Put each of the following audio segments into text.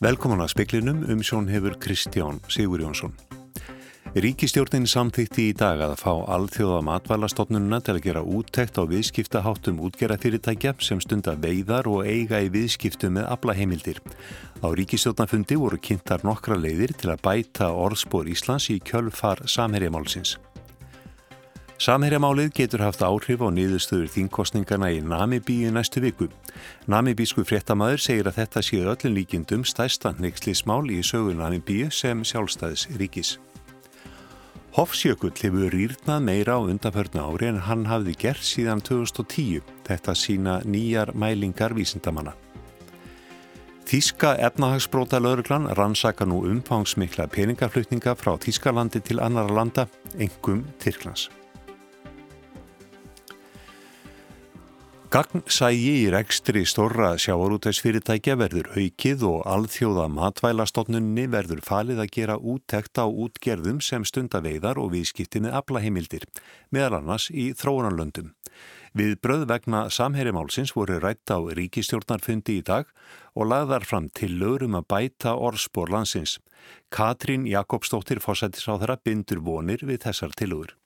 Velkomin að speklinum um sjón hefur Kristján Sigur Jónsson. Ríkistjórnin samþýtti í dag að fá alþjóða matvælastofnununa til að gera úttekt á viðskiptaháttum útgerðafyrirtækja sem stunda veiðar og eiga í viðskiptu með aflaheimildir. Á ríkistjórnafundi voru kynntar nokkra leiðir til að bæta orðspór Íslands í kjölfar samherjamálsins. Samherjamálið getur haft áhrif á niðurstöður þingkostningana í Namibíu næstu viku. Namibísku fréttamaður segir að þetta séu öllum líkindum stæsta neykslismál í sögu Namibíu sem sjálfstæðis ríkis. Hofsjökull hefur rýrnað meira á undanförnu ári en hann hafði gert síðan 2010. Þetta sína nýjar mælingar vísindamanna. Þíska efnahagsbróta lauruglan rannsaka nú umfangsmikla peningaflutninga frá Þískalandi til annara landa, engum Tyrklands. Gagnsægi í rekstri stórra sjávarútæksfyrirtækja verður aukið og alþjóða matvælastofnunni verður falið að gera úttekt á útgerðum sem stundaveiðar og viðskipti með aflaheimildir, meðal annars í þróunarlöndum. Við bröð vegna samherjamálsins voru rætt á ríkistjórnarfundi í dag og lagðar fram til lögurum að bæta orðspor landsins. Katrín Jakobsdóttir fósættis á þeirra bindur vonir við þessar tilögur.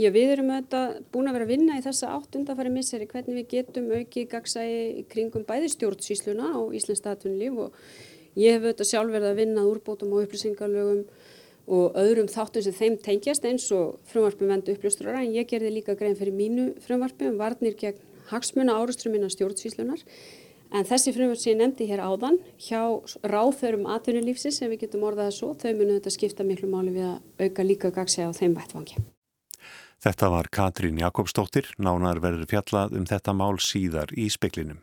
Já, við erum auðvitað búin að vera að vinna í þessa átt undanfæri misseri hvernig við getum aukið gagsægi kringum bæði stjórnsýsluna og Íslands statunlíf og ég hef auðvitað sjálf verið að vinna úrbótum og upplýsingarlögum og öðrum þáttum sem þeim tengjast eins og frumvarpum vendu uppljóstrara en ég gerði líka grein fyrir mínu frumvarpi um varnir gegn hagsmuna árustrum innan stjórnsýslunar en þessi frumvarp sem ég nefndi hér áðan hjá ráþörum atvinnulífsins sem við getum orðað að svo, þau munu þetta var Katrín Jakobsdóttir, nánar verður fjallað um þetta mál síðar í speklinum.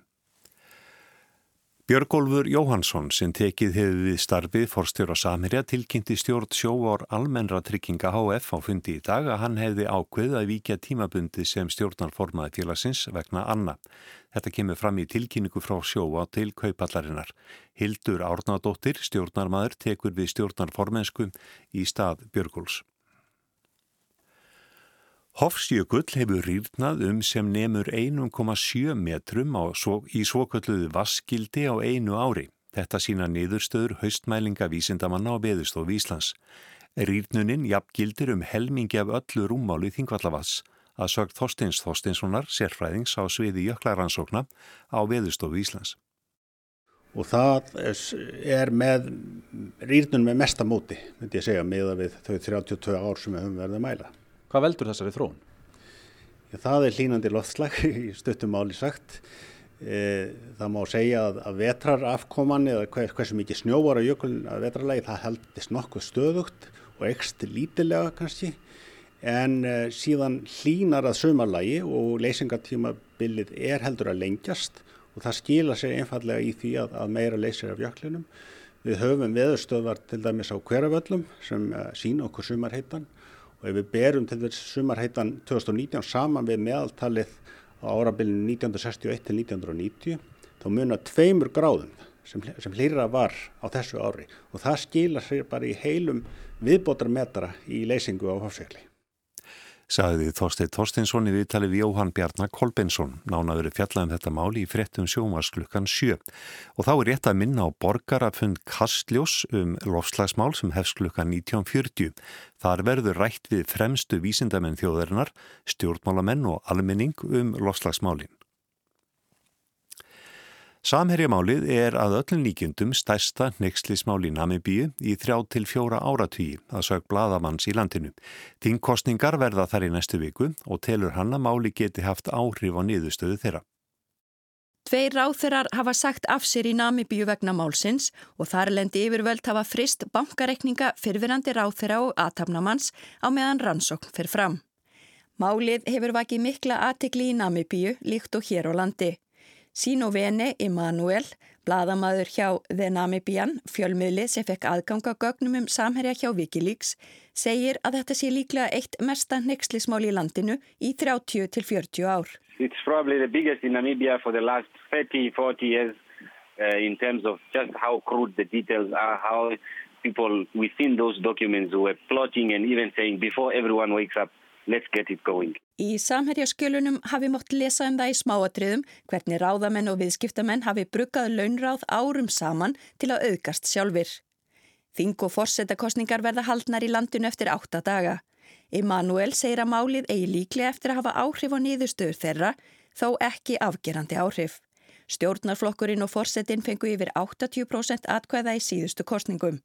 Björgólfur Jóhansson sem tekið hefur við starfið forstjóra Samirja tilkynnti stjórn sjóvar almennra trygginga HF á fundi í dag að hann hefði ákveð að vikja tímabundi sem stjórnarformaði félagsins vegna Anna. Þetta kemur fram í tilkynningu frá sjóa til kaupallarinnar. Hildur Árnadóttir, stjórnarmadur, tekur við stjórnarformensku í stað Björgóls. Hofsjökull hefur rýrnað um sem nemur 1,7 metrum svo, í svokölluðu vaskildi á einu ári. Þetta sína niðurstöður haustmælinga vísindamanna á beðustof Íslands. Rýrnunin jafngildir um helmingi af öllu rúmáli þingvallavass að sögt Þorsteins Þorsteinssonar, sérfræðings á sviði jöklaransókna á beðustof Íslands. Og það er með rýrnun með mesta móti, myndi ég segja, með þau 32 ár sem við höfum verið að mæla. Hvað veldur þessari þróun? Já, það er hlínandi loftslag í stuttum máli sagt. E, það má segja að, að vetrarafkoman eða hver, hversu mikið snjóvar á jökulun að vetrarlegi það heldist nokkuð stöðugt og ekst lítilega kannski en e, síðan hlínar að sömarlagi og leysingartímabilið er heldur að lengjast og það skila sig einfallega í því að, að meira leysir af jöklunum. Við höfum veðurstöðvar til dæmis á hverjavöllum sem e, sína okkur sumarheitan og ef við berum til þess sumarheitan 2019 saman við meðaltalið á árabilinu 1961 til 1990 þá munar tveimur gráðum sem, sem hlýra var á þessu ári. Og það skila sér bara í heilum viðbótarmetra í leysingu á hofsegli Saðið Þorstein Þorsteinsson í viðtalið við Jóhann Bjarnar Kolbensson nánaður fjallaðum þetta máli í frettum sjómasklukkan 7 og þá er rétt að minna á borgarafund Kastljós um lofslagsmál sem hefst klukkan 1940. Þar verður rætt við fremstu vísindamenn þjóðarinnar, stjórnmálamenn og almenning um lofslagsmálin. Samherjamálið er að öllum líkjundum stærsta nexlismál í Namibíu í þrjá til fjóra áratvíi að sög bladamanns í landinu. Þingkostningar verða þar í næstu viku og telur hann að máli geti haft áhrif á niðurstöðu þeirra. Tveir ráþurar hafa sagt af sér í Namibíu vegna málsins og þar lendi yfirvöld hafa frist bankarekninga fyrfirandi ráþura og aðtapnamanns á meðan rannsókn fyrir fram. Málið hefur vakið mikla aðtekli í Namibíu líkt og hér á landi. Sín og veni Immanuel, bladamadur hjá The Namibian, fjölmiðli sem fekk aðganga gögnum um samherja hjá Wikileaks, segir að þetta sé líklega eitt mesta nexlismál í landinu í 30 til 40 ár. It's probably the biggest in Namibia for the last 30-40 years uh, in terms of just how crude the details are, how people within those documents were plotting and even saying before everyone wakes up let's get it going. Í samherjaskjölunum hafi mótt lesa um það í smáatriðum hvernig ráðamenn og viðskiptamenn hafi bruggað launráð árum saman til að auðgast sjálfur. Þing og forsetakostningar verða haldnar í landinu eftir átta daga. Emanuel segir að málið eigi líklega eftir að hafa áhrif á nýðustöður þeirra, þó ekki afgerandi áhrif. Stjórnarflokkurinn og forsetin fengu yfir 80% atkvæða í síðustu kostningum.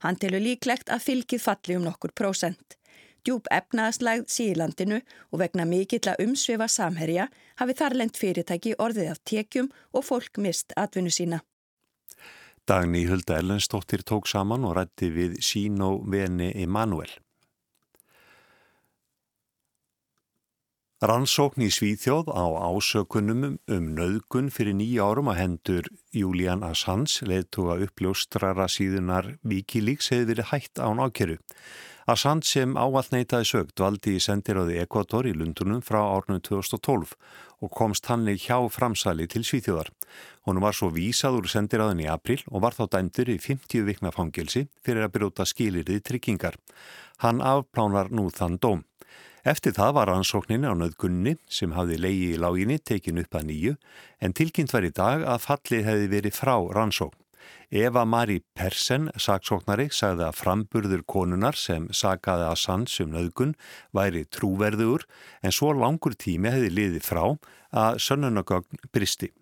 Hann telur líklegt að fylgið falli um nokkur prósent. Djúb efnaðslægð síðlandinu og vegna mikill að umsvifa samherja hafi þarlend fyrirtæki orðið af tekjum og fólk mist atvinnu sína. Dagni Hulda Ellensdóttir tók saman og rætti við Sino Veni Emanuel. Rannsókn í Svíþjóð á ásökunum um nöðgun fyrir nýja árum að hendur Julian Assange leðtuga uppljóstrara síðunar Wikileaks hefði verið hætt án ákeru. Assange sem áallt neytaði sögt valdi í sendiráði Ekvator í Lundunum frá árnum 2012 og komst hannleg hjá framsali til Svíþjóðar. Hún var svo vísað úr sendiráðin í april og var þá dæmdur í 50 vikna fangelsi fyrir að byrjóta skilirði tryggingar. Hann afplánar nú þann dóm. Eftir það var ansókninni á nöðgunni sem hafði leiði í láginni tekin upp að nýju en tilkynnt var í dag að fallið hefði verið frá rannsókn. Eva Marí Persen, saksóknari, sagði að framburður konunar sem sagaði að sanns um nöðgun væri trúverður en svo langur tími hefði liðið frá að sönnunagögn bristi.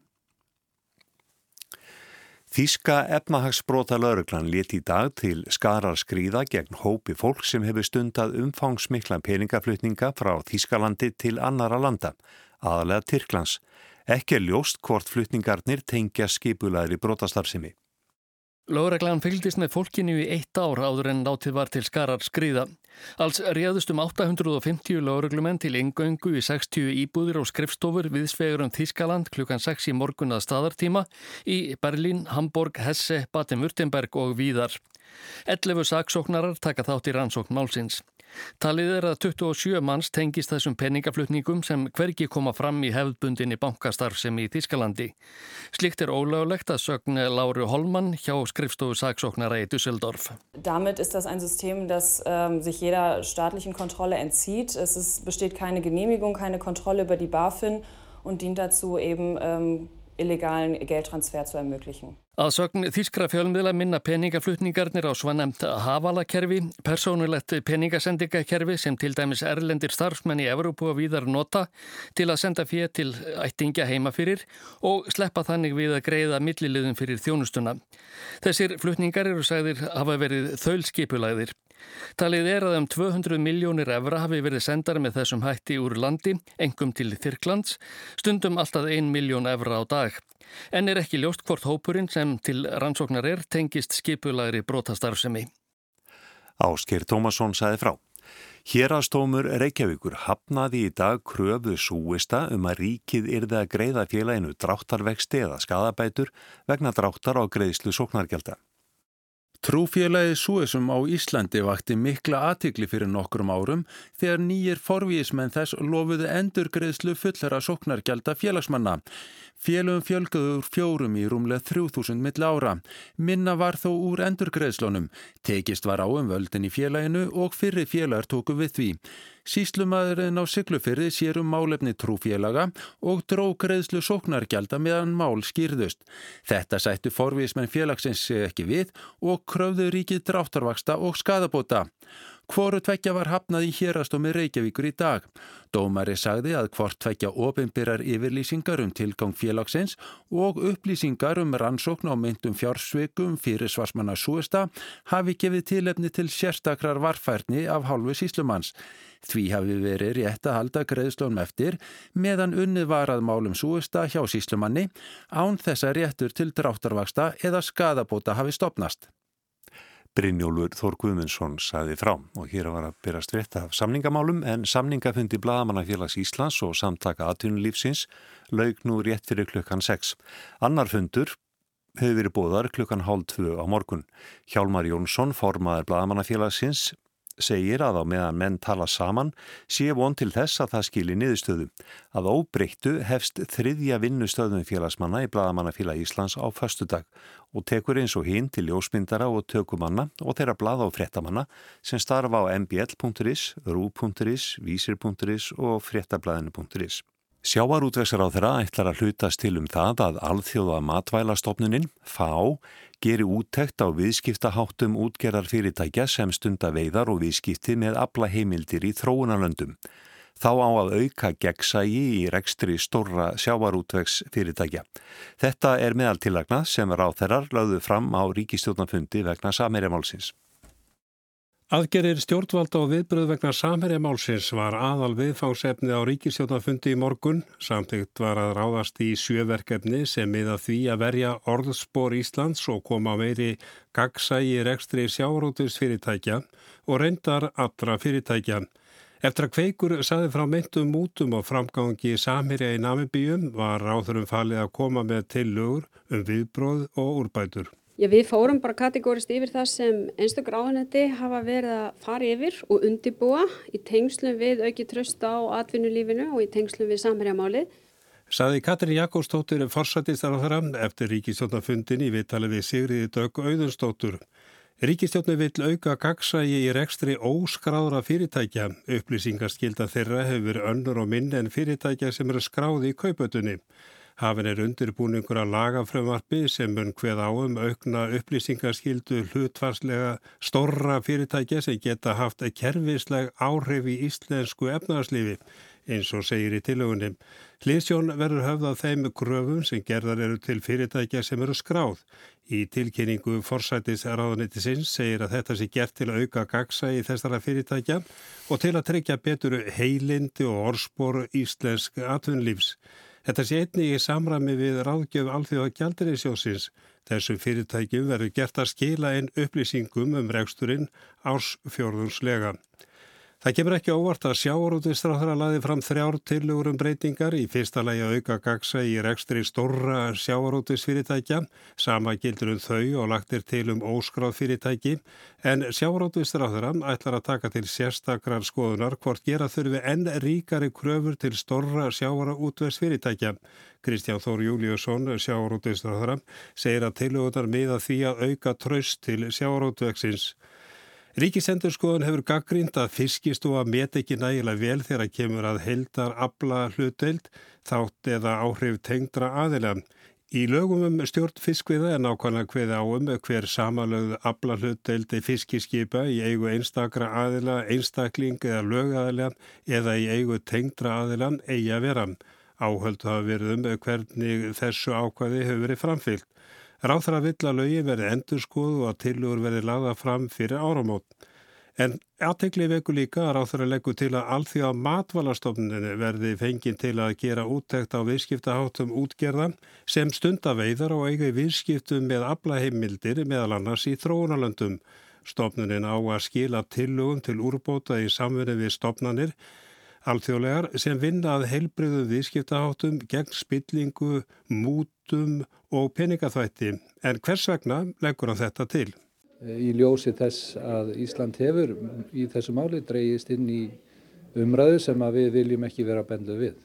Þíska efnahagsbrota lauruglan leti í dag til skarar skrýða gegn hópi fólk sem hefur stundað umfangsmikla peningaflutninga frá Þískalandi til annara landa, aðalega Tyrklands. Ekki er ljóst hvort flutningarnir tengja skipulaðri brotastarfsemi. Lóreglan fylgist með fólkinu í eitt ár áður en látið var til skarar skriða. Alls réðust um 850 lóreglumenn til yngöngu í 60 íbúðir og skrifstofur viðsvegur um Þískaland klukkan 6 í morgun að staðartíma í Berlín, Hamburg, Hesse, Baden-Württemberg og Víðar. 11 saksóknarar taka þátt í rannsókn málsins. Talið er að 27 manns tengist þessum peningaflutningum sem hvergi koma fram í hefðbundinni bankastarf sem í Þískalandi. Slikt er ólögulegt að sögn Láru Holman hjá skrifstofu saksóknara í Düsseldorf. Damit ist das ein System, das ähm, sich jeder staatlichen Kontrolle entzieht. Es ist, besteht keine Genehmigung, keine Kontrolle über die BaFin und dient dazu eben ähm, illegalen Geldtransfer zu ermöglichen. Að sögn Þískra fjölmiðla minna peningaflutningarnir á svonæmt hafalakerfi, persónulegt peningasendingakerfi sem til dæmis erlendir starfsmenn í Evrópu og víðar nota til að senda fér til ættingja heima fyrir og sleppa þannig við að greiða milliliðum fyrir þjónustuna. Þessir flutningar eru sagðir hafa verið þaulskipulæðir. Talið er að um 200 miljónir evra hafi verið sendar með þessum hætti úr landi, engum til Þyrklands, stundum alltaf 1 miljón evra á dag. En er ekki ljóst hvort hópurinn sem til rannsóknar er tengist skipulagri brotastarfsemi. Ásker Tómasson sæði frá. Hérastómur Reykjavíkur hafnaði í dag kröfu súista um að ríkið yrði að greiða félaginu dráttarvexti eða skadabætur vegna dráttar á greiðslu sóknargelda. Trúfélagið Súesum á Íslandi vakti mikla aðtikli fyrir nokkrum árum þegar nýjir forvísmenn þess lofuðu endurgreðslu fullara sóknargelda félagsmanna. Félögum fjölgöður fjórum í rúmlega 3000 mill ára. Minna var þó úr endurgreðslunum. Tekist var á um völdin í félaginu og fyrri félagar tóku við því. Síslumadurinn á Siglufyrði sér um málefni trúfélaga og dró greiðslu sóknargjalda meðan mál skýrðust. Þetta sættu forvísmenn félagsins ekki við og kröfðu ríkið dráttarvaksta og skadabóta. Hvoru tveggja var hafnað í hérastómi Reykjavíkur í dag. Dómari sagði að hvort tveggja ofinbyrar yfirlýsingar um tilgang félagsins og upplýsingar um rannsókn á myndum fjársveikum fyrir svarsmanna súesta hafi gefið tilefni til sérstakrar varfærni af hálfu síslumanns. Því hafi verið rétt að halda greiðslónum eftir meðan unnið varað málum súesta hjá síslumanni án þessa réttur til dráttarvaksta eða skadabóta hafi stopnast. Brynjólfur Þór Guðmundsson saði frá og hér var að byrjast rétt af samningamálum en samningafundi Blagamannafélags Íslands og samtaka aðtunulífsins laug nú rétt fyrir klukkan 6. Annar fundur hefur verið bóðar klukkan hálf 2 á morgun. Hjálmar Jónsson, formaður Blagamannafélagsins, segir að á meðan menn tala saman sé von til þess að það skili niðurstöðu. Að óbreyttu hefst þriðja vinnustöðum félagsmanna í Bladamannafélag Íslands á föstudag og tekur eins og hinn til ljósmyndara og tökumanna og þeirra blada og frettamanna sem starfa á mbl.is, ru.is, vísir.is og frettablaðinu.is. Þeirra ætlar að hlutast til um það að alþjóða matvælastofnunin, FAO, geri úttekt á viðskiptaháttum útgerðar fyrirtækja sem stunda veiðar og viðskipti með abla heimildir í þróunarlöndum. Þá á að auka gegnsægi í rekstri stórra sjávarútvegs fyrirtækja. Þetta er meðaltillagna sem ráþerar lögðu fram á ríkistjóðnafundi vegna Samerjamálsins. Aðgerir stjórnvalda og viðbröð vegna samherja málsins var aðal viðfangsefni á ríkistjónafundi í morgun. Samtíkt var að ráðast í sjöverkefni sem miða því að verja orðspor Íslands og koma meiri gagsægi rekstri sjárótis fyrirtækja og reyndar allra fyrirtækja. Eftir að kveikur saði frá myndum mútum og framgangi samherja í Namibíum var ráðurum falið að koma með tillögur um viðbróð og úrbætur. Já, við fórum bara kategórist yfir það sem einstakur áhengi hafa verið að fara yfir og undibúa í tengslum við auki tröst á atvinnulífinu og í tengslum við samhærjamálið. Saði Katrin Jakobsdóttir forsættistar á þeirra eftir ríkistjónafundin í viðtali við Sigriði Dögg Auðunstóttur. Ríkistjónu vill auka gagsægi í rekstri óskráðra fyrirtækja. Upplýsingarskilda þeirra hefur önnur og minn en fyrirtækja sem eru skráði í kaupötunni. Hafin er undirbúningur að lagafrömmarfi sem mun hveð áum aukna upplýsingarskildu hlutvarslega stórra fyrirtækja sem geta haft kerfisleg áhrif í íslensku efnarslífi eins og segir í tilögunum. Hlýsjón verður höfðað þeim gröfum sem gerðar eru til fyrirtækja sem eru skráð. Í tilkynningu forsætis ráðanitisins segir að þetta sé gert til að auka gagsa í þessara fyrirtækja og til að tryggja betur heilindi og orspor íslensk atvinnlífs. Þetta sé einnig í samrami við ráðgjöf alþjóða gjaldirisjósins. Þessum fyrirtækjum verður gert að skila einn upplýsingum um reksturinn ársfjörðunslega. Það kemur ekki óvart að sjáurútistráðara laði fram þrjár tilugur um breytingar í fyrsta lagi að auka gagsa í rekstri stórra sjáurútisfyrirtækja, sama gildur um þau og lagtir til um óskráð fyrirtæki, en sjáurútistráðara ætlar að taka til sérstakrar skoðunar hvort gera þurfi enn ríkari kröfur til stórra sjáurútversfyrirtækja. Kristján Þór Júliusson, sjáurútistráðara, segir að tilugunar miða því að auka tröst til sjáurútveksins. Ríkisendurskoðun hefur gaggrínd að fiskistofa met ekki nægilega vel þegar kemur að heldar abla hlutdeild þátt eða áhrif tengdra aðila. Í lögum um stjórn fiskviða er nákvæmlega hveði áum hver samalögð abla hlutdeildi fiskiskipa í eigu einstakra aðila, einstakling eða lögaðila eða í eigu tengdra aðila eigi að vera. Áhöldu hafa verið um hvernig þessu ákvæði hefur verið framfyllt. Ráþra vill að lögin verði endur skoðu og að tilugur verði lagða fram fyrir áramót. En aðtekli veku líka að ráþra leggu til að alþjóða matvalastofnunni verði fengið til að gera úttekt á viðskiptaháttum útgerðan sem stundaveiðar og eiga viðskiptum með aflaheimildir meðal annars í þróunalöndum. Stofnunin á að skila tillugum til úrbóta í samverði við stofnanir alþjóðlegar sem vinnað heilbriðum viðskiptaháttum gegn spillingu, mútum og peningaþvætti. En hvers vegna leggur hann þetta til? Í ljósi þess að Ísland hefur í þessu máli dreyjist inn í umræðu sem við viljum ekki vera benduð við.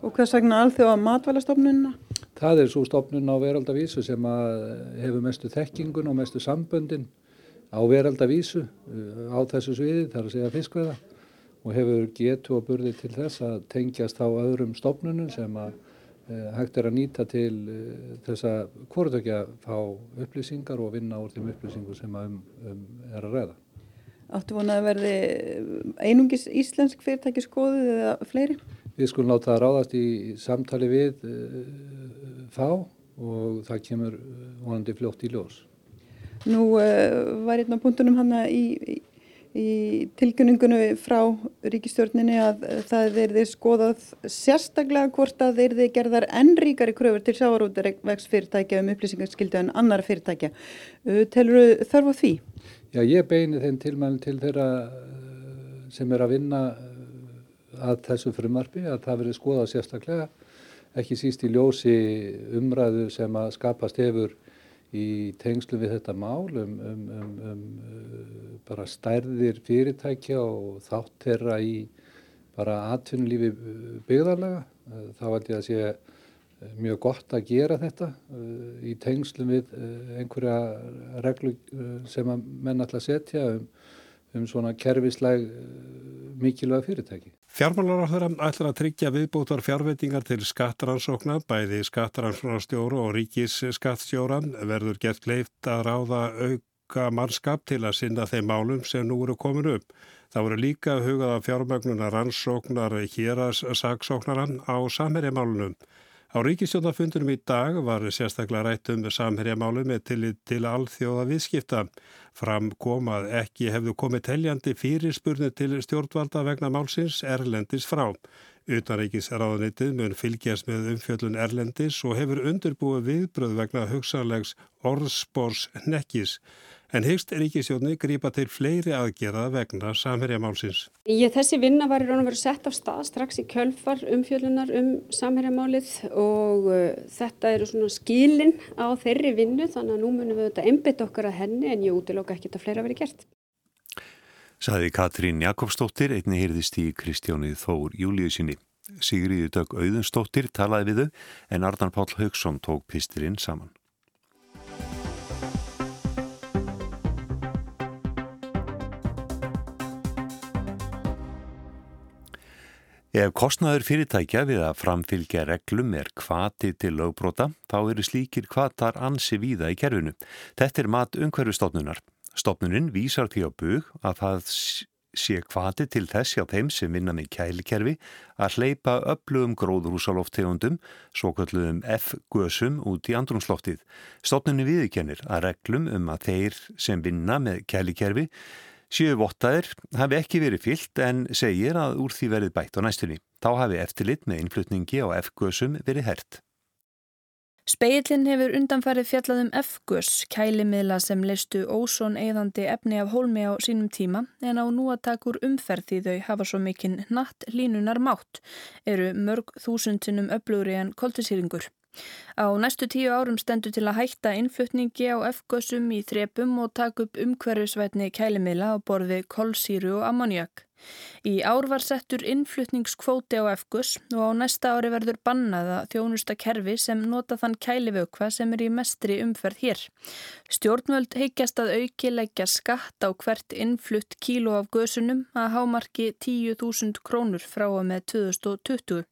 Og hvers vegna alþjóða matvælastofnunna? Það er svo stofnun á veraldavísu sem hefur mestu þekkingun og mestu samböndin á veraldavísu á þessu sviði, þar að segja fiskveða og hefur getu og burði til þess að tengjast á öðrum stofnunum sem að eh, hægt er að nýta til eh, þess að hvortökja fá upplýsingar og vinna úr þeim upplýsingu sem um, um er að ræða. Áttu vonað að verði einungis íslensk fyrirtæki skoðið eða fleiri? Við skulum láta það ráðast í samtali við uh, þá og það kemur vonandi fljótt í ljós. Nú uh, var einn á punktunum hann í, í í tilkynningunum frá ríkistjórninni að það verði skoðað sérstaklega hvort að verði gerðar ennríkari kröfur til sjávarútvegs fyrirtækja um upplýsingarskildu en annar fyrirtækja. Uh, telur þarf á því? Já, ég beini þeim tilmælum til þeirra uh, sem er að vinna uh, að þessu frumarfi að það verði skoðað sérstaklega ekki síst í ljósi umræðu sem að skapast hefur í tengslu við þetta mál um, um, um, um uh, bara stærðir fyrirtækja og þátt þeirra í bara atvinnulífi byggðarlega. Þá held ég að sé mjög gott að gera þetta í tengslum við einhverja reglu sem að menn að setja um, um svona kerfisleg mikilvæga fyrirtæki. Fjármálaráþurra ætlar að tryggja viðbútar fjárveitingar til skattrannsókna, bæði skattrannsóknarstjóru og ríkis skattstjóra verður gert leift að ráða auka mannskap til að sinna þeim málum sem nú eru komin upp. Það voru líka hugað af fjármögnuna rannsóknar hér að saksóknaran á samherjamálunum. Á ríkistjónafundunum í dag var sérstaklega rætt um samherjamálu með til, til alþjóða viðskipta. Fram kom að ekki hefðu komið teljandi fyrirspurnu til stjórnvalda vegna málsins Erlendis frá. Utanríkisráðanitið mun fylgjast með umfjöllun Erlendis og hefur undirbúið viðbröð vegna hugsanlegs orðspors nekkis en hyggst ríkisjónu grípa til fleiri aðgerða vegna samherjamálsins. Ég þessi vinna var í raun og veru sett af stað strax í kjölfar umfjölunar um samherjamálið og uh, þetta eru svona skilin á þeirri vinnu þannig að nú munum við þetta einbit okkar að henni en ég útilóka ekki að fleira verið gert. Saði Katrín Jakobsdóttir, einni hýrðist í Kristjánið Þór Júliusinni. Sigriði Dögg Auðunsdóttir talaði við þau en Arnar Páll Haugsson tók pistirinn saman. Ef kostnaður fyrirtækja við að framfylgja reglum er kvati til lögbróta, þá eru slíkir kvatar ansi víða í kerfinu. Þetta er mat umhverfustofnunar. Stofnunin vísar því á bug að það sé kvati til þess hjá þeim sem vinna með kælikerfi að hleypa öflugum gróðrúsaloftegundum, svo kalluðum F-gösum út í andrumsloftið. Stofnunin viðkennir að reglum um að þeir sem vinna með kælikerfi Sjöu vottaðir hafi ekki verið fyllt en segir að úr því verið bætt á næstunni. Þá hafi eftirlit með innflutningi á F-gösum verið hert. Speillin hefur undanfarið fjallað um F-gös, kælimiðla sem listu ósón eðandi efni af hólmi á sínum tíma en á nú að taka úr umferð því þau hafa svo mikinn natt línunar mátt, eru mörg þúsundunum öflugri en koltisýringur. Á næstu tíu árum stendur til að hætta innflutningi á F-gössum í þrepum og taka upp umhverfisvætni kælimila á borði kolsýru og ammoniak. Í ár var settur innflutningskvóti á F-göss og á næsta ári verður bannaða þjónusta kerfi sem nota þann kælivökva sem er í mestri umferð hér. Stjórnvöld heikjast að auki leggja skatt á hvert innflutt kíló af gössunum að hámarki 10.000 krónur frá og með 2020.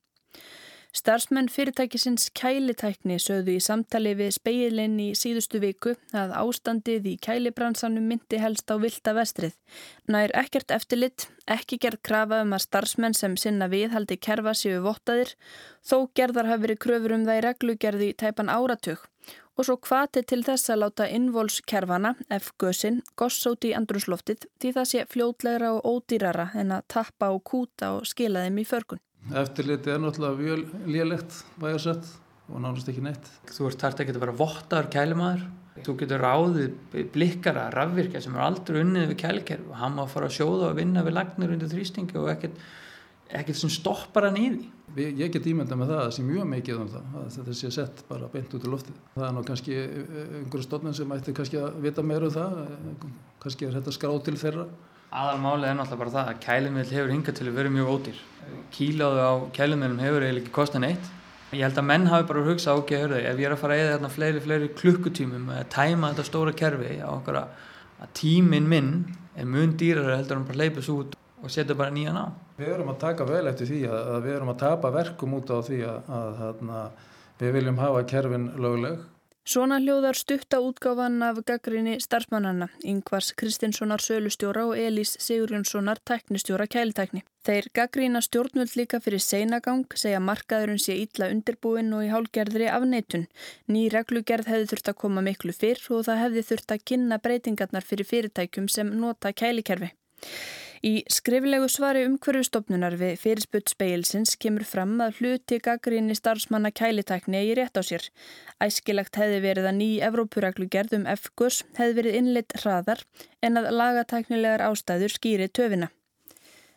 Starfsmenn fyrirtækisins kælitækni sögðu í samtali við speilin í síðustu viku að ástandið í kælibransanum myndi helst á vilda vestrið. Nær ekkert eftirlitt, ekki gerð krafa um að starfsmenn sem sinna viðhaldi kerfa séu vottaðir, þó gerðar hafi verið kröfur um það í reglugerði tæpan áratug og svo kvati til þess að láta innvolskerfana, F-gösin, gossóti í andrusloftið því það sé fljótlegra og ódýrara en að tappa og kúta og skila þeim í förgun. Eftirliti er náttúrulega lélegt bæjarsett og nánast ekki neitt. Þú ert þarft ekki að vera vottaður kælimaður. Þú getur ráðið blikkara, rafvirkja sem er aldrei unnið við kælikerf og hann má fara að sjóða og vinna við lagnir undir þrýstingi og ekkert, ekkert sem stoppar hann í því. Ég get ímynda með það að það sé mjög mikið um það, að þetta sé sett bara beint út í loftið. Það er nú kannski einhverju stofnum sem ætti kannski að vita meira um það, kannski er þetta skráð til þeirra. Aðalmálið er náttúrulega bara það að kælumil hefur hingað til að vera mjög ódýr. Kíláðu á kælumilum hefur eiginlega ekki kostan eitt. Ég held að menn hafi bara hugsað ok, hörðu, ef ég er að fara að eða þarna fleiri, fleiri klukkutímum að tæma þetta stóra kerfi á okkar að tímin minn er mun dýrar heldur en bara leipast út og setja bara nýjan á. Við erum að taka vel eftir því að, að við erum að tapa verkum út á því að, að, að við viljum hafa kerfin lögleg Svona hljóðar stutta útgáfan af gaggrinni starfsmannanna, Yngvars Kristinssonar sölustjóra og Elís Sigurjónssonar tæknistjóra kæltækni. Þeir gaggrína stjórnvöld líka fyrir seinagang, segja markaðurinn sé ítla undirbúin og í hálgerðri af neitun. Ný reglugerð hefði þurft að koma miklu fyrr og það hefði þurft að kynna breytingarnar fyrir fyrirtækjum sem nota kælikerfi. Í skriflegu svari umhverfustofnunar við fyrirspunt speilsins kemur fram að hluti gaggrinni starfsmanna kælitækni í rétt á sér. Æskilagt hefði verið að ný Evrópuræklu gerðum F-gurs hefði verið innleitt hraðar en að lagatæknilegar ástæður skýri töfina.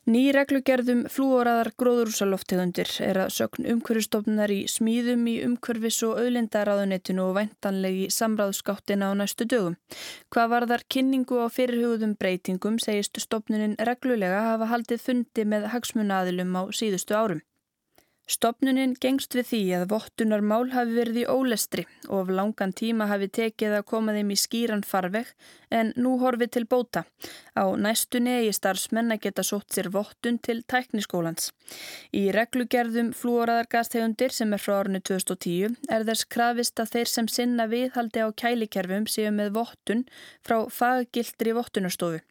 Ný reglugerðum flúoraðar gróðurúsaloftegundir er að sögn umhverfistofnunar í smíðum í umhverfis og auðlindaráðunetinu og væntanlegi samráðskáttina á næstu dögum. Hvað var þar kynningu á fyrirhugðum breytingum segist stofnunin reglulega hafa haldið fundi með hagsmunaðilum á síðustu árum. Stopnunin gengst við því að vottunarmál hafi verið í ólestri og af langan tíma hafi tekið að koma þeim í skýran farveg en nú horfið til bóta. Á næstunni eigi starfsmenn að geta sótt sér vottun til tækniskólans. Í reglugerðum flúoraðargastegundir sem er frá árunni 2010 er þess krafist að þeir sem sinna viðhaldi á kælikerfum séu með vottun frá faggildri vottunarstofu.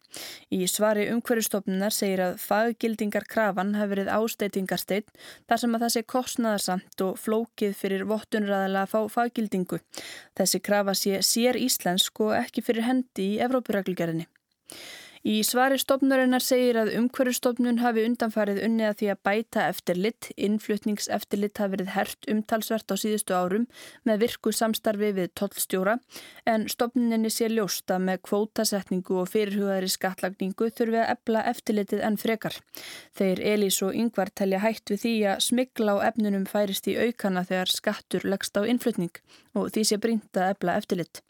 Í svari umhverjustofnunar segir að faggildingar krafan hafi verið ásteitingarsteinn þar sem að það sé kostnaðarsamt og flókið fyrir vottunræðala að fá faggildingu. Þessi krafa sé sér íslensk og ekki fyrir hendi í Evrópuræklugerðinni. Í svari stopnurinnar segir að umhverjustofnun hafi undanfarið unnið að því að bæta eftirlitt, innflutningseftirlitt hafi verið hert umtalsvert á síðustu árum með virku samstarfi við tollstjóra en stopnuninni sé ljósta með kvótasetningu og fyrirhugaðri skattlagningu þurfi að ebla eftirlitið enn frekar. Þeir Elís og Yngvar telja hægt við því að smigla á efnunum færist í aukana þegar skattur leggst á innflutning og því sé brínt að ebla eftirlitt.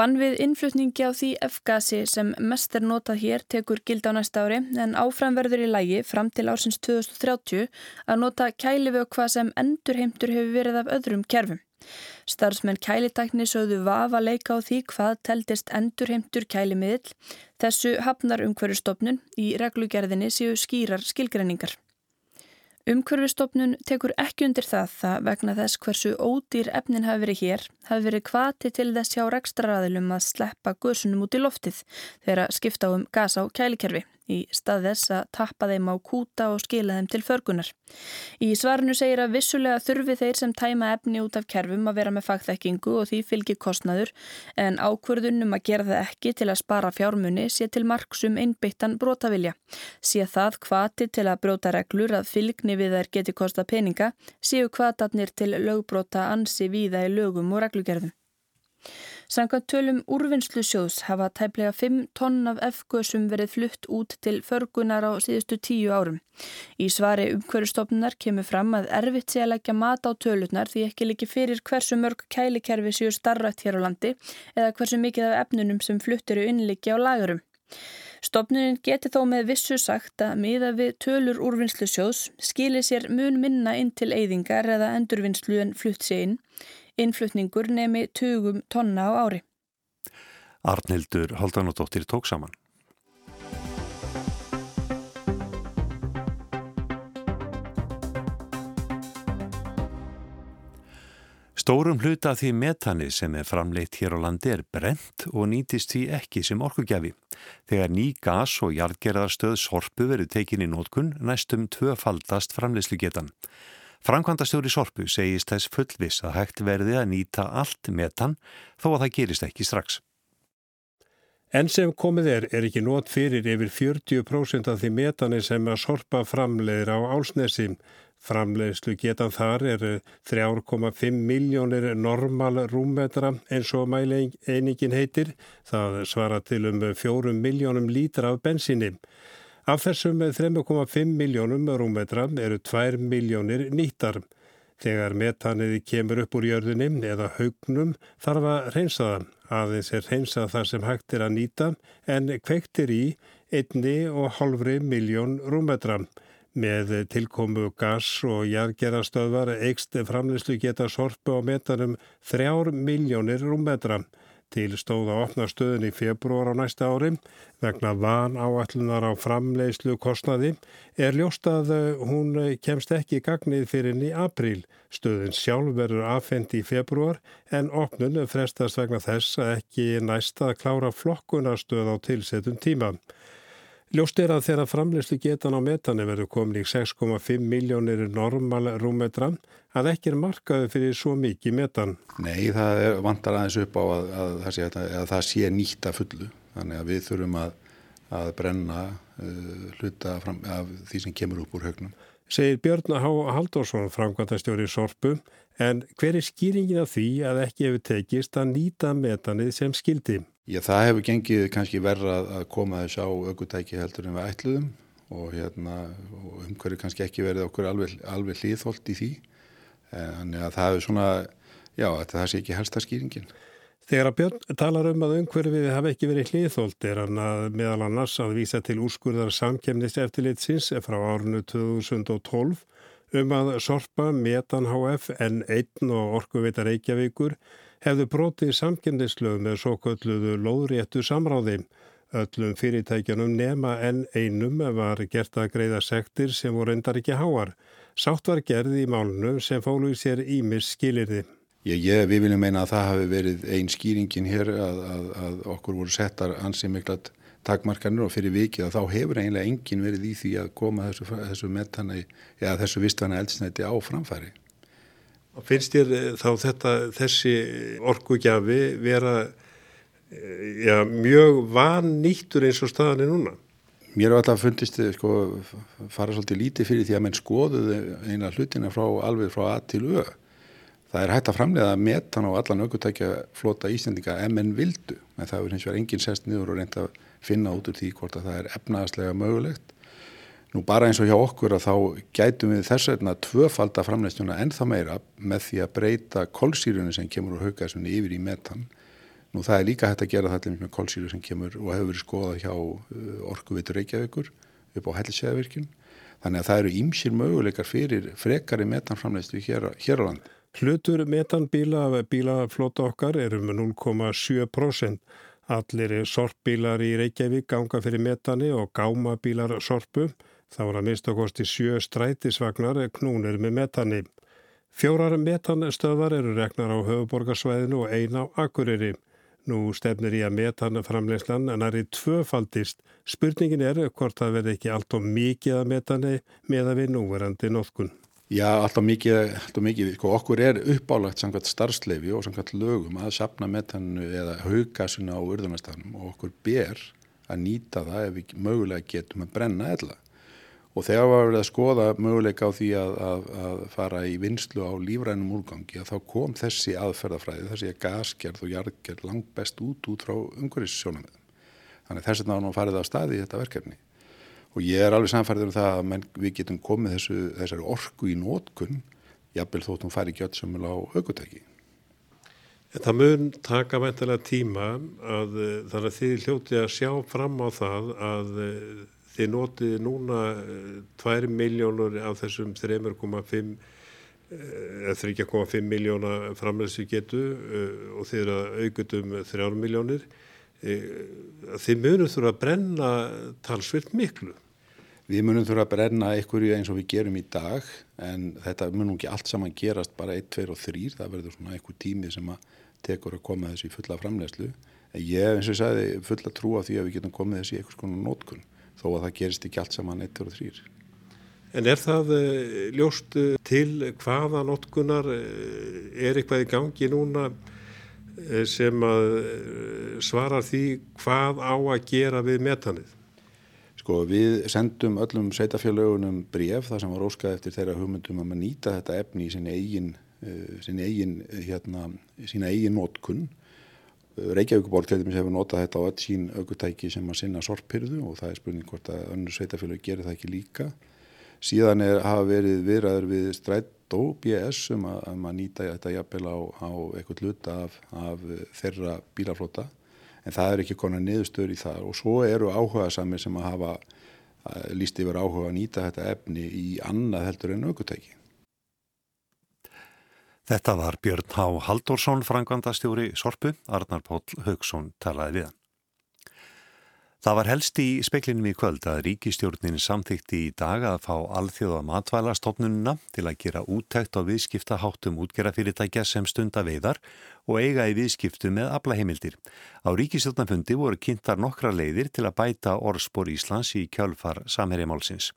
Bann við innflutningi á því F-gasi sem mest er notað hér tekur gild á næsta ári en áframverður í lægi fram til ársins 2030 að nota kælivökva sem endurheimtur hefur verið af öðrum kerfum. Starfsmenn kælitækni sögðu vafa leika á því hvað teldist endurheimtur kælimiðil. Þessu hafnar umhverjustofnun í reglugerðinni séu skýrar skilgreiningar. Umhverfistofnun tekur ekki undir það það vegna þess hversu ódýr efnin hafi verið hér, hafi verið kvati til þess hjá rekstraræðilum að sleppa guðsunum út í loftið þegar að skipta um gas á kælikerfi í stað þess að tappa þeim á kúta og skila þeim til förgunar. Í svarinu segir að vissulega þurfi þeir sem tæma efni út af kerfum að vera með fagþekkingu og því fylgir kostnaður en ákvörðunum að gera það ekki til að spara fjármunni sé til marksum einbyttan brotavilja. Sé það kvati til að bróta reglur að fylgni við þær geti kosta peninga séu kvatatnir til lögbrota ansi víða í lögum og reglugerðum. Samkvæmt tölum úrvinnslu sjóðs hafa tæplega 5 tonn af F-gösum verið flutt út til förgunar á síðustu tíu árum. Í svari umhverjastofnunar kemur fram að erfitt sé að leggja mat á tölutnar því ekki líki fyrir hversu mörg kælikerfi séu starrætt hér á landi eða hversu mikið af efnunum sem flutt eru innliki á lagurum. Stopnunin geti þó með vissu sagt að miða við tölur úrvinnslu sjóðs skilir sér mun minna inn til eyðingar eða endurvinnslu en flutt sé inn Innflutningur nemi 20 tonna á ári. Arnildur Haldanóttir tók saman. Stórum hluta því metani sem er framleitt hér á landi er brent og nýtist því ekki sem orkugjafi. Þegar ný gas og jarðgerðarstöð sorpu verið tekinni nótkun næstum tvöfaldast framleyslugetan. Frankvandastjóri Sorpu segist þess fullvis að hægt verði að nýta allt metan þó að það gerist ekki strax. En sem komið er, er ekki nót fyrir yfir 40% af því metani sem að Sorpa framleiðir á álsnesi. Framleiðslu getan þar er 3,5 miljónir normal rúmmetra eins og mæleiningin heitir. Það svara til um 4 miljónum lítra af bensinni. Af þessum 3,5 miljónum rúmmetra eru 2 miljónir nýttar. Þegar metaniði kemur upp úr jörðunni eða haugnum þarf að reynsa það. Aðeins er reynsað þar sem hægt er að nýta en kvektir í 1,5 miljón rúmmetra. Með tilkomu gas og jargerastöðvar eikst framleyslu geta sorpu á metanum 3 miljónir rúmmetra til stóða að opna stöðun í februar á næsta ári vegna van áallunar á framleiðslu kostnaði er ljóst að eh, hún kemst ekki í gagnið fyrir inn í april. Stöðun sjálf verður afhengt í februar en opnun frestast vegna þess að ekki næsta að klára flokkunarstöð á tilsettum tíma. Ljóst er að þeirra framleyslu getan á metani verður komin í 6,5 miljónir normal rúmetra að ekki er markaðu fyrir svo mikið metan. Nei, það er, vantar aðeins upp á að, að, það, sé, að það sé nýtt að fullu. Þannig að við þurfum að, að brenna uh, hluta fram, af því sem kemur upp úr högnum. Segir Björn Há Halldórsson, framkvæmtastjóri Sorpu, en hver er skýringin af því að ekki hefur tekist að nýta metanið sem skildi? Já, það hefur gengið kannski verra að koma þess á aukutæki heldur en við ætluðum og, hérna, og umhverju kannski ekki verið okkur alveg, alveg hlýðholt í því. Þannig að það er svona, já, það sé ekki helsta skýringin. Þegar að Björn talar um að umhverfið hafi ekki verið hlýðholt er hann að meðal annars að vísa til úrskurðar samkemnist eftirlitsins frá árinu 2012 um að Sorpa, Metan HF, N1 og Orkuvita Reykjavíkur hefðu brotið samkemnislög með svo kölluðu lóðréttu samráði. Öllum fyrirtækjanum nema en einum var gert að greiða sektir sem voru endar ekki háar. Sátt var gerði í málunum sem fólu í sér ímis skilirði. Ég, ég, við viljum meina að það hafi verið einn skýringin hér að, að, að okkur voru settar ansið miklat takmarkanir og fyrir vikið að þá hefur eiginlega engin verið í því að koma þessu, þessu metana, eða þessu vistvæna eldsnæti á framfæri. Finnst þér eh, þá þetta, þessi orkugjafi vera eh, ja, mjög vannýttur eins og staðan er núna? Mér var alltaf fundist sko, fara svolítið lítið fyrir því að menn skoðuði eina hlutina frá, alveg frá A til Ö Það er hægt að framlega metan á allan aukutækja flota Íslandinga ef menn vildu, en það er hins vegar enginn sest niður og reynda að finna út úr því hvort að það er efnaðslega mögulegt. Nú bara eins og hjá okkur að þá gætum við þess vegna tvöfalda framleistjuna ennþá meira með því að breyta kolsýrunni sem kemur úr haugasunni yfir í metan. Nú það er líka hægt að gera það með kolsýru sem kemur og hefur verið skoðað hjá uh, orkuvitur Reykjavíkur upp á hellisæðavirkjum. Þannig að það eru ímsir möguleikar fyrir frekari metanframleistu hér, hér á landi. Hlutur metanbíla af bílaflóta okkar er um 0,7%. Allir sorpbílar í Reykjavík ganga fyrir metani og gámabílar sorpu. Það voru að mista kosti sjö strætisvagnar knúnir með metani. Fjórar metanstöðar eru reknar á höfuborgarsvæðinu og eina á Akureyri. Nú stefnir í að metanframleyslan en það er tvöfaldist. Spurningin er hvort það verði ekki allt og mikið að metani með að við núverandi nóðkun. Já, alltaf mikið, alltaf mikið, sko, okkur er uppálagt samkvæmt starfsleifi og samkvæmt lögum að sapna metannu eða haugasuna á urðunarstafnum og okkur ber að nýta það ef við mögulega getum að brenna eðla. Og þegar við varum að skoða möguleika á því að, að, að fara í vinslu á lífrænum úrgangi að þá kom þessi aðferðafræði, þessi að gasgerð og jarðgerð langt best út út frá umhverfissjónamöðum. Þannig þess að ná farið á staði í þetta verkefni og ég er alveg samfærður um það að menn, við getum komið þessu, þessari orku í nótkunn jafnvel þóttum fari ekki öll sömul á aukutæki. Það mun taka mæntilega tíma að þannig að þið hljóti að sjá fram á það að þið notið núna 2 eh, miljónur af þessum 3,5 3,5 miljóna framleysið getu eh, og eru að aukutum 3 miljónir þið munum þurfa að brenna talsvilt miklu. Við munum þurfa að brenna einhverju eins og við gerum í dag en þetta munum ekki allt saman gerast bara 1, 2 og 3, það verður svona einhver tími sem að tekur að koma þessi fulla framlegslu. En ég eins og ég sagði fulla trú á því að við getum komið þessi einhvers konar nótkunn þó að það gerist ekki allt saman 1, 2 og 3. En er það uh, ljóst uh, til hvaða nótkunnar uh, er eitthvað í gangi núna Eh, sem að eh, svara því hvað á að gera við metanið? Sko við sendum öllum sveitafélögunum bref þar sem var óskað eftir þeirra hugmyndum um að nýta þetta efni í sinni eigin, sinni eigin, hérna, sína eigin nótkunn. Reykjavíkuborg til dæmis hefur notað þetta á öll sín aukutæki sem að sinna sorpirðu og það er spurning hvort að önnu sveitafélög gerir það ekki líka. Síðan er, hafa verið viðræður við strætt og BS um að, um að nýta þetta jafnvel á, á eitthvað luta af, af þeirra bílaflota en það er ekki konar niðurstöður í það og svo eru áhuga samir sem að hafa líst yfir áhuga að nýta þetta efni í annað heldur en aukutæki. Þetta var Björn Há Halldórsson, frangvandastjóri Sorpu, Arnar Póll Haugsson talaði við hann. Það var helst í speklinum í kvöld að ríkistjórnin samþykti í dag að fá alþjóða matvælastofnununa til að gera úttækt á viðskipta háttum útgerafyrirtækja sem stunda veiðar og eiga í viðskiptu með aflaheimildir. Á ríkistjórnafundi voru kynntar nokkra leiðir til að bæta orðspor Íslands í kjölfar samherjamálsins.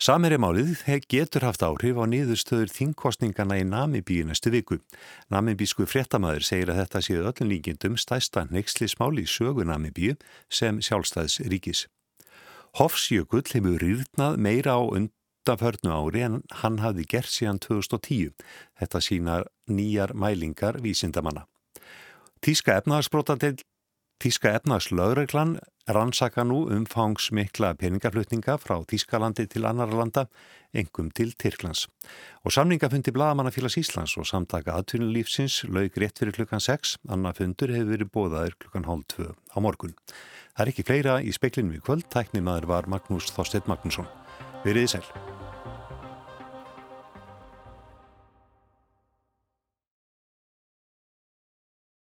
Samherjamálið getur haft áhrif á niðurstöður þingkostningana í Namibíu næstu viku. Namibísku fréttamaður segir að þetta séu öllum líkindum stæsta neykslismál í sögu Namibíu sem sjálfstæðs ríkis. Hofsjökull hefur rýrnað meira á undanförnu ári en hann hafði gert síðan 2010. Þetta sínar nýjar mælingar vísindamanna. Tíska efnaðarsbrótandel Þíska efnagslögreglan rannsaka nú umfangsmikla peningaflutninga frá Þískalandi til annar landa, engum til Tyrklands. Og samningafundi Blagamannafélags Íslands og samtaka aðtunulífsins laug rétt fyrir klukkan 6, annað fundur hefur verið bóðaður klukkan hálf 2 á morgun. Það er ekki fleira í speklinu í kvöld, tæknimaður var Magnús Þorstedt Magnússon. Verið í sæl.